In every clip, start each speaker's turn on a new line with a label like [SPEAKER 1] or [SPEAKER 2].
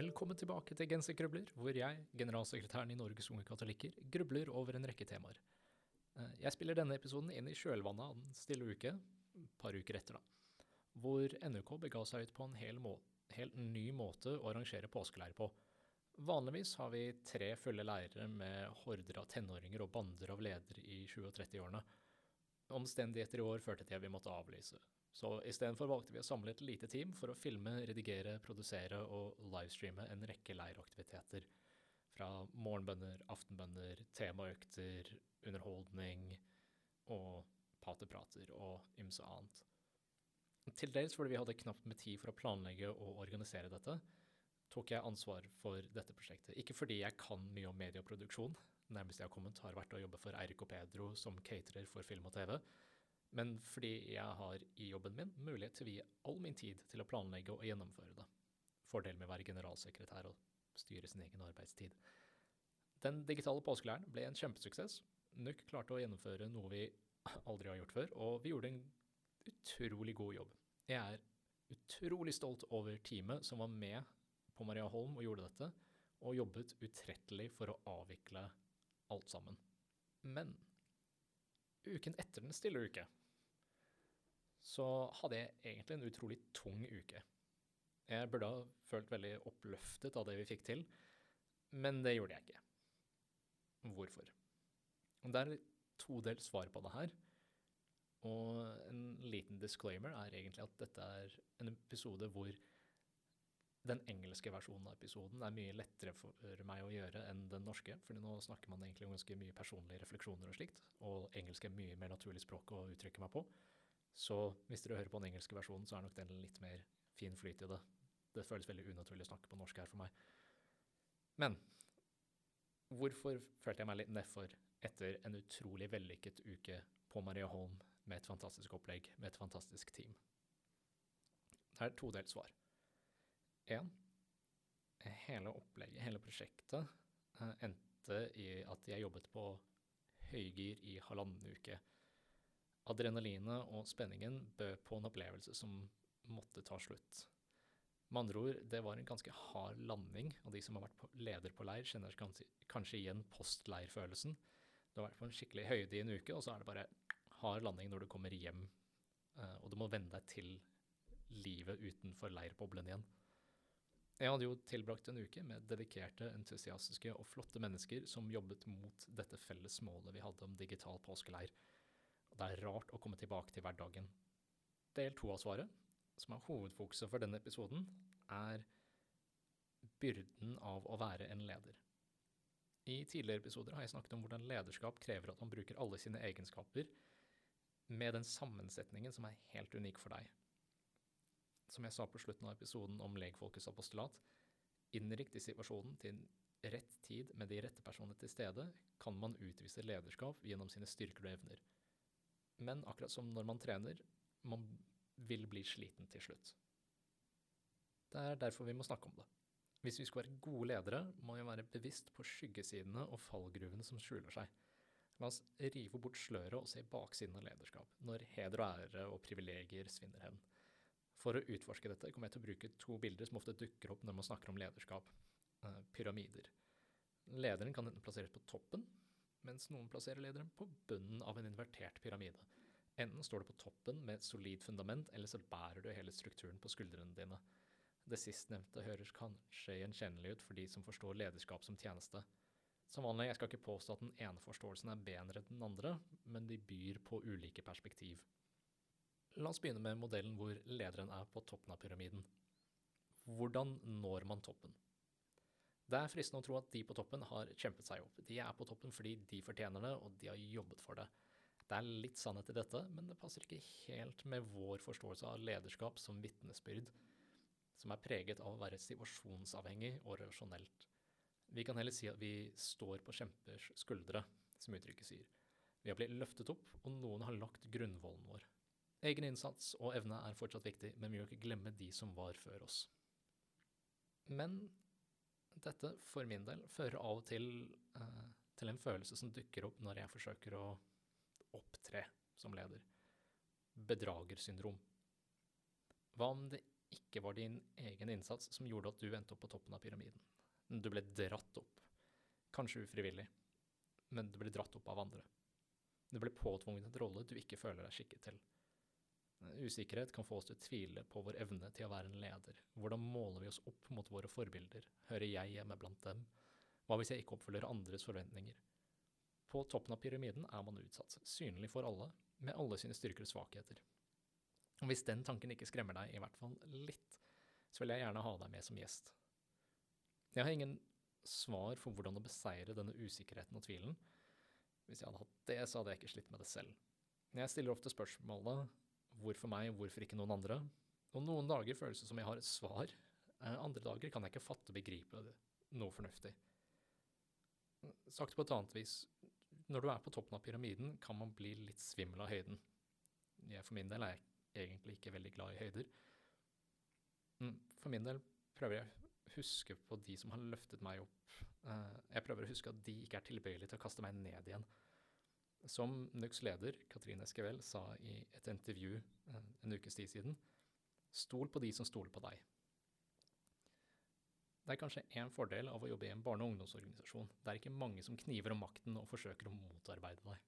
[SPEAKER 1] Velkommen tilbake til Gensergrubler, hvor jeg, generalsekretæren i Norges Unge Katolikker, grubler over en rekke temaer. Eh, Jeg spiller denne episoden inn i kjølvannet av Den stille uke, et par uker etter, da, hvor NUK bega seg ut på en hel, helt ny måte å arrangere påskeleir på. Vanligvis har vi tre fulle leirer med horder av tenåringer og bander av ledere i 20- og 30-årene. Omstendigheter i år førte til at vi måtte avlyse. Så istedenfor valgte vi å samle et lite team for å filme, redigere, produsere og livestreame en rekke leiraktiviteter. Fra morgenbønner, aftenbønner, temaøkter, underholdning og paterprater og ymse annet. Til dels fordi vi hadde knapt med tid for å planlegge og organisere dette, tok jeg ansvar for dette prosjektet. Ikke fordi jeg kan mye om medieproduksjon, nærmest jeg har kommet har vært å jobbe for Eirik og Pedro som caterer for film og TV, men fordi jeg har i jobben min mulighet til å vie all min tid til å planlegge og gjennomføre det. Fordelen med å være generalsekretær og styre sin egen arbeidstid. Den digitale påskeleiren ble en kjempesuksess. NUK klarte å gjennomføre noe vi aldri har gjort før, og vi gjorde en utrolig god jobb. Jeg er utrolig stolt over teamet som var med på Maria Holm og gjorde dette, og jobbet utrettelig for å avvikle alt sammen. Men uken etter den stille uke, så hadde jeg egentlig en utrolig tung uke. Jeg burde ha følt veldig oppløftet av det vi fikk til, men det gjorde jeg ikke. Hvorfor? Det er todelt svar på det her. Og en liten disclaimer er egentlig at dette er en episode hvor den engelske versjonen av episoden er mye lettere for meg å gjøre enn den norske, for nå snakker man egentlig om ganske mye personlige refleksjoner og slikt, og engelsk er mye mer naturlig språk å uttrykke meg på. Så hvis dere hører på den engelske versjonen, så er nok den litt mer fin flyt i det. Det føles veldig unaturlig å snakke på norsk her for meg. Men hvorfor følte jeg meg litt nedfor etter en utrolig vellykket uke på Maria Holm med et fantastisk opplegg, med et fantastisk team? Det er et todelt svar. En, hele opplegget, hele prosjektet, eh, endte i at jeg jobbet på høygir i halvannen uke. Adrenalinet og spenningen bød på en opplevelse som måtte ta slutt. Med andre ord, det var en ganske hard landing, og de som har vært på, leder på leir, kjenner kanskje, kanskje igjen postleirfølelsen. Du har vært på en skikkelig høyde i en uke, og så er det bare hard landing når du kommer hjem, eh, og du må venne deg til livet utenfor leirboblen igjen. Jeg hadde jo tilbrakt en uke med dedikerte, entusiastiske og flotte mennesker som jobbet mot dette felles målet vi hadde om digital påskeleir. Det er rart å komme tilbake til hverdagen. Del to av svaret, som er hovedfokuset for denne episoden, er byrden av å være en leder. I tidligere episoder har jeg snakket om hvordan lederskap krever at man bruker alle sine egenskaper med den sammensetningen som er helt unik for deg. Som jeg sa på slutten av episoden om legfolkets apostolat, innrikt i situasjonen til rett tid med de rette personene til stede, kan man utvise lederskap gjennom sine styrker og evner. Men akkurat som når man trener, man vil bli sliten til slutt. Det er derfor vi må snakke om det. Hvis vi skal være gode ledere, må vi være bevisst på skyggesidene og fallgruvene som skjuler seg. La oss rive bort sløret og se baksiden av lederskap, når heder og ære og privilegier svinner hen. For å utforske dette kommer jeg til å bruke to bilder som ofte dukker opp når man snakker om lederskap. Eh, pyramider. Lederen kan enten plasseres på toppen, mens noen plasserer lederen på bunnen av en invertert pyramide. Enten står du på toppen med et solid fundament, eller så bærer du hele strukturen på skuldrene dine. Det sistnevnte høres kanskje gjenkjennelig ut for de som forstår lederskap som tjeneste. Som vanlig, jeg skal ikke påstå at den ene forståelsen er bedre enn den andre, men de byr på ulike perspektiv. La oss begynne med modellen hvor lederen er på toppen av pyramiden. Hvordan når man toppen? Det er fristende å tro at de på toppen har kjempet seg opp. De er på toppen fordi de fortjener det, og de har jobbet for det. Det er litt sannhet i dette, men det passer ikke helt med vår forståelse av lederskap som vitnesbyrd, som er preget av å være situasjonsavhengig og rasjonelt. Vi kan heller si at vi står på kjempers skuldre, som uttrykket sier. Vi har blitt løftet opp, og noen har lagt grunnvollen vår. Egen innsats og evne er fortsatt viktig, men vi må ikke glemme de som var før oss. Men dette, for min del, fører av og til eh, til en følelse som dukker opp når jeg forsøker å opptre som leder. Bedragersyndrom. Hva om det ikke var din egen innsats som gjorde at du endte opp på toppen av pyramiden. Du ble dratt opp. Kanskje ufrivillig, men du ble dratt opp av andre. Du ble påtvunget en rolle du ikke føler deg skikket til. Usikkerhet kan få oss til å tvile på vår evne til å være en leder. Hvordan måler vi oss opp mot våre forbilder? Hører jeg hjemme blant dem? Hva hvis jeg ikke oppfyller andres forventninger? På toppen av pyramiden er man utsatt, synlig for alle, med alle sine styrker og svakheter. Og hvis den tanken ikke skremmer deg, i hvert fall litt, så vil jeg gjerne ha deg med som gjest. Jeg har ingen svar for hvordan å beseire denne usikkerheten og tvilen. Hvis jeg hadde hatt det, så hadde jeg ikke slitt med det selv. Jeg stiller ofte spørsmålet hvorfor meg, hvorfor ikke noen andre? Og noen dager føles det som jeg har et svar, eh, andre dager kan jeg ikke fatte og begripe noe fornuftig. Sagt på et annet vis, når du er på toppen av pyramiden, kan man bli litt svimmel av høyden. Jeg for min del er egentlig ikke veldig glad i høyder. Mm, for min del prøver jeg å huske på de som har løftet meg opp. Eh, jeg prøver å huske at de ikke er tilbøyelige til å kaste meg ned igjen. Som NUKs leder, Katrine Eskevel, sa i et intervju eh, en ukes tid siden, stol på de som stoler på deg. Det er kanskje én fordel av å jobbe i en barne- og ungdomsorganisasjon. Det er ikke mange som kniver om makten og forsøker å motarbeide deg.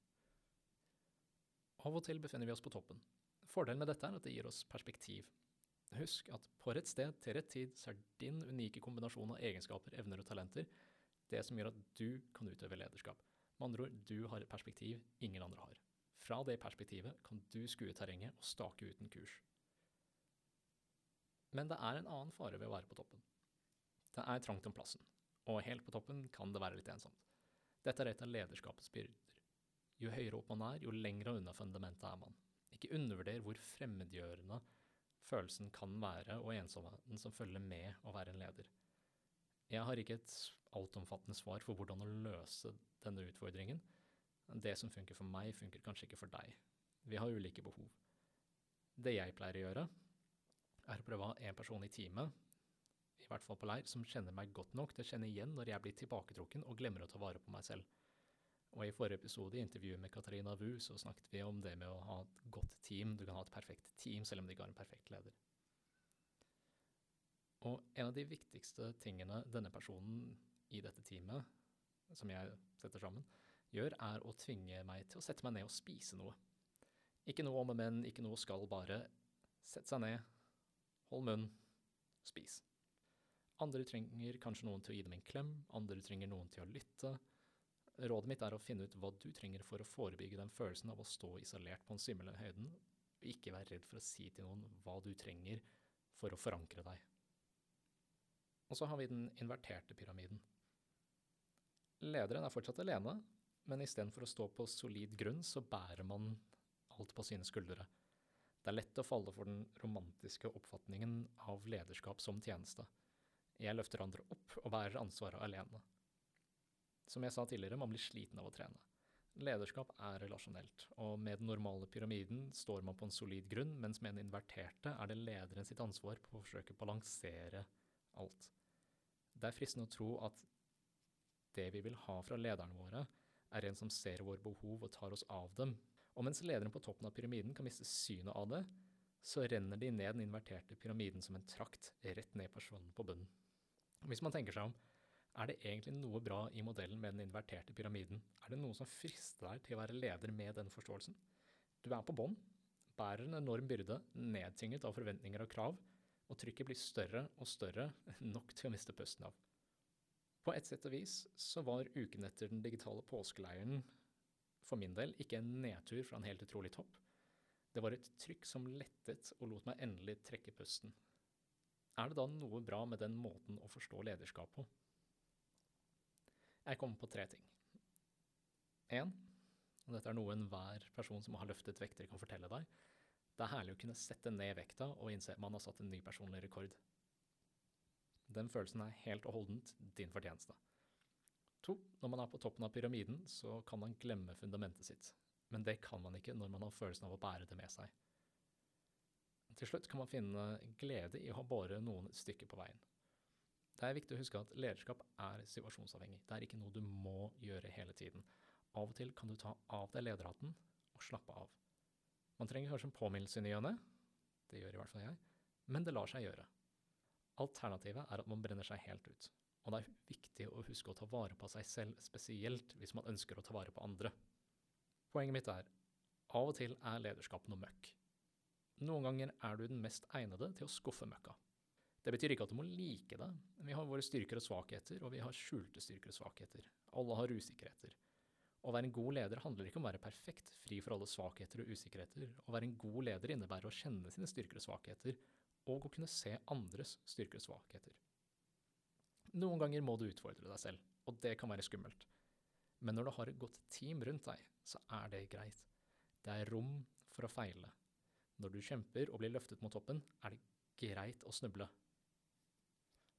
[SPEAKER 1] Av og til befinner vi oss på toppen. Fordelen med dette er at det gir oss perspektiv. Husk at på rett sted til rett tid så er din unike kombinasjon av egenskaper, evner og talenter det som gjør at du kan utøve lederskap. Med andre ord, du har et perspektiv ingen andre har. Fra det perspektivet kan du skue terrenget og stake ut en kurs. Men det er en annen fare ved å være på toppen. Det er trangt om plassen, og helt på toppen kan det være litt ensomt. Dette er et av lederskapets byrder. Jo høyere opp man er, jo lengre unna fundamentet er man. Ikke undervurder hvor fremmedgjørende følelsen kan være, og ensomheten som følger med å være en leder. Jeg har ikke et altomfattende svar for hvordan å løse denne utfordringen. Det som funker for meg, funker kanskje ikke for deg. Vi har ulike behov. Det jeg pleier å gjøre, er å prøve å ha én person i teamet, i hvert fall på leir, som kjenner meg godt nok til å kjenne igjen når jeg blir tilbaketrukken og glemmer å ta vare på meg selv. Og I forrige episode i intervjuet med Katarina Wu så snakket vi om det med å ha et godt team. Du kan ha et perfekt team selv om du ikke har en perfekt leder. Og en av de viktigste tingene denne personen i dette teamet, som jeg setter sammen, gjør, er å tvinge meg til å sette meg ned og spise noe. Ikke noe om og men, ikke noe skal, bare sett seg ned, hold munn, spis. Andre trenger kanskje noen til å gi dem en klem, andre trenger noen til å lytte. Rådet mitt er å finne ut hva du trenger for å forebygge den følelsen av å stå isolert på den svimlende høyden, og ikke være redd for å si til noen hva du trenger for å forankre deg. Og så har vi den inverterte pyramiden. Lederen er fortsatt alene, men istedenfor å stå på solid grunn, så bærer man alt på sine skuldre. Det er lett å falle for den romantiske oppfatningen av lederskap som tjeneste. Jeg løfter andre opp og bærer ansvaret alene. Som jeg sa tidligere, man blir sliten av å trene. Lederskap er relasjonelt, og med den normale pyramiden står man på en solid grunn, mens med den inverterte er det lederen sitt ansvar på å forsøke å balansere alt. Det er fristende å tro at det vi vil ha fra lederne våre, er en som ser våre behov og tar oss av dem. Og mens lederen på toppen av pyramiden kan miste synet av det, så renner de ned den inverterte pyramiden som en trakt rett ned personen på bunnen. Hvis man tenker seg om, er det egentlig noe bra i modellen med den inverterte pyramiden? Er det noe som frister deg til å være leder med den forståelsen? Du er på bånn, bærer en enorm byrde, nedtynget av forventninger og krav, og trykket blir større og større, nok til å miste pusten av. På et sett og vis så var uken etter den digitale påskeleiren for min del ikke en nedtur fra en helt utrolig topp. Det var et trykk som lettet og lot meg endelig trekke pusten. Er det da noe bra med den måten å forstå lederskap på? Jeg kommer på tre ting. Én, og dette er noe enhver person som har løftet vekter kan fortelle deg, det er herlig å kunne sette ned vekta og innse at man har satt en ny personlig rekord. Den følelsen er helt og holdent din fortjeneste. To, når man er på toppen av pyramiden, så kan man glemme fundamentet sitt. Men det kan man ikke når man har følelsen av å bære det med seg. Til slutt kan man finne glede i å ha båret noen stykker på veien. Det er viktig å huske at lederskap er situasjonsavhengig. Det er ikke noe du må gjøre hele tiden. Av og til kan du ta av deg lederhatten og slappe av. Man trenger kanskje en påminnelse i ny og ne, det gjør i hvert fall jeg, men det lar seg gjøre. Alternativet er at man brenner seg helt ut, og det er viktig å huske å ta vare på seg selv, spesielt hvis man ønsker å ta vare på andre. Poenget mitt er, av og til er lederskap noe møkk. Noen ganger er du den mest egnede til å skuffe møkka. Det betyr ikke at du må like det. Vi har våre styrker og svakheter, og vi har skjulte styrker og svakheter. Alle har usikkerheter. Å være en god leder handler ikke om å være perfekt, fri for alle svakheter og usikkerheter. Å være en god leder innebærer å kjenne sine styrker og svakheter, og å kunne se andres styrker og svakheter. Noen ganger må du utfordre deg selv, og det kan være skummelt. Men når du har et godt team rundt deg, så er det greit. Det er rom for å feile. Når du kjemper og blir løftet mot toppen, er det greit å snuble.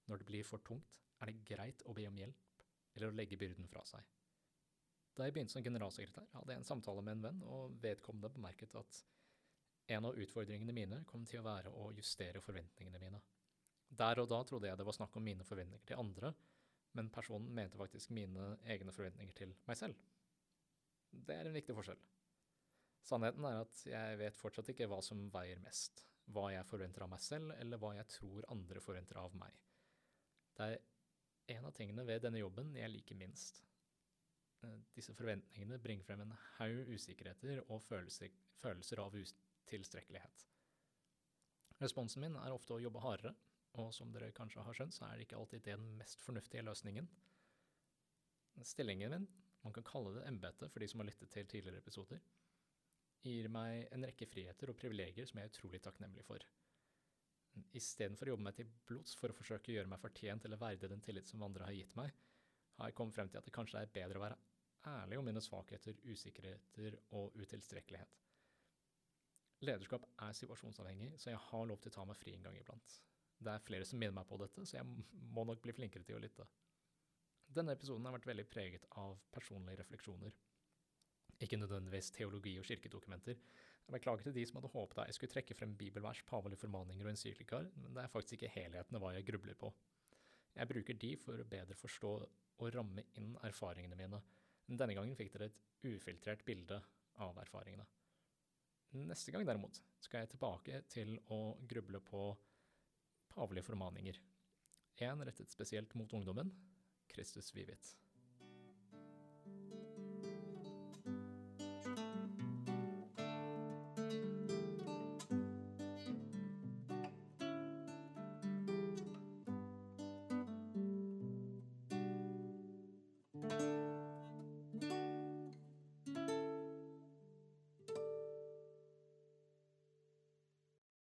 [SPEAKER 1] Når det blir for tungt, er det greit å be om hjelp, eller å legge byrden fra seg. Da jeg begynte som generalsekretær, hadde jeg en samtale med en venn, og vedkommende bemerket at en av utfordringene mine kom til å være å justere forventningene mine. Der og da trodde jeg det var snakk om mine forventninger til andre, men personen mente faktisk mine egne forventninger til meg selv. Det er en viktig forskjell. Sannheten er at jeg vet fortsatt ikke hva som veier mest, hva jeg forventer av meg selv, eller hva jeg tror andre forventer av meg. Det er en av tingene ved denne jobben jeg liker minst. Eh, disse forventningene bringer frem en haug usikkerheter og følelser, følelser av utilstrekkelighet. Responsen min er ofte å jobbe hardere, og som dere kanskje har skjønt, så er det ikke alltid den mest fornuftige løsningen. Stillingen min, man kan kalle det embetet for de som har lyttet til tidligere episoder, gir meg en rekke friheter og privilegier som jeg er utrolig takknemlig for. Istedenfor å jobbe meg til blods for å forsøke å gjøre meg fortjent eller verdig den tillit som andre har gitt meg, har jeg kommet frem til at det kanskje er bedre å være ærlig om mine svakheter, usikkerheter og utilstrekkelighet. Lederskap er situasjonsavhengig, så jeg har lov til å ta meg fri en gang iblant. Det er flere som minner meg på dette, så jeg må nok bli flinkere til å lytte. Denne episoden har vært veldig preget av personlige refleksjoner. Ikke nødvendigvis teologi og kirkedokumenter, jeg beklager til de som hadde håpet jeg skulle trekke frem bibelvers, pavelige formaninger og encyklikar, men det er faktisk ikke helheten av hva jeg grubler på. Jeg bruker de for å bedre forstå og ramme inn erfaringene mine. Denne gangen fikk dere et ufiltrert bilde av erfaringene. Neste gang derimot skal jeg tilbake til å gruble på pavelige formaninger. Én rettet spesielt mot ungdommen, Kristus vivit.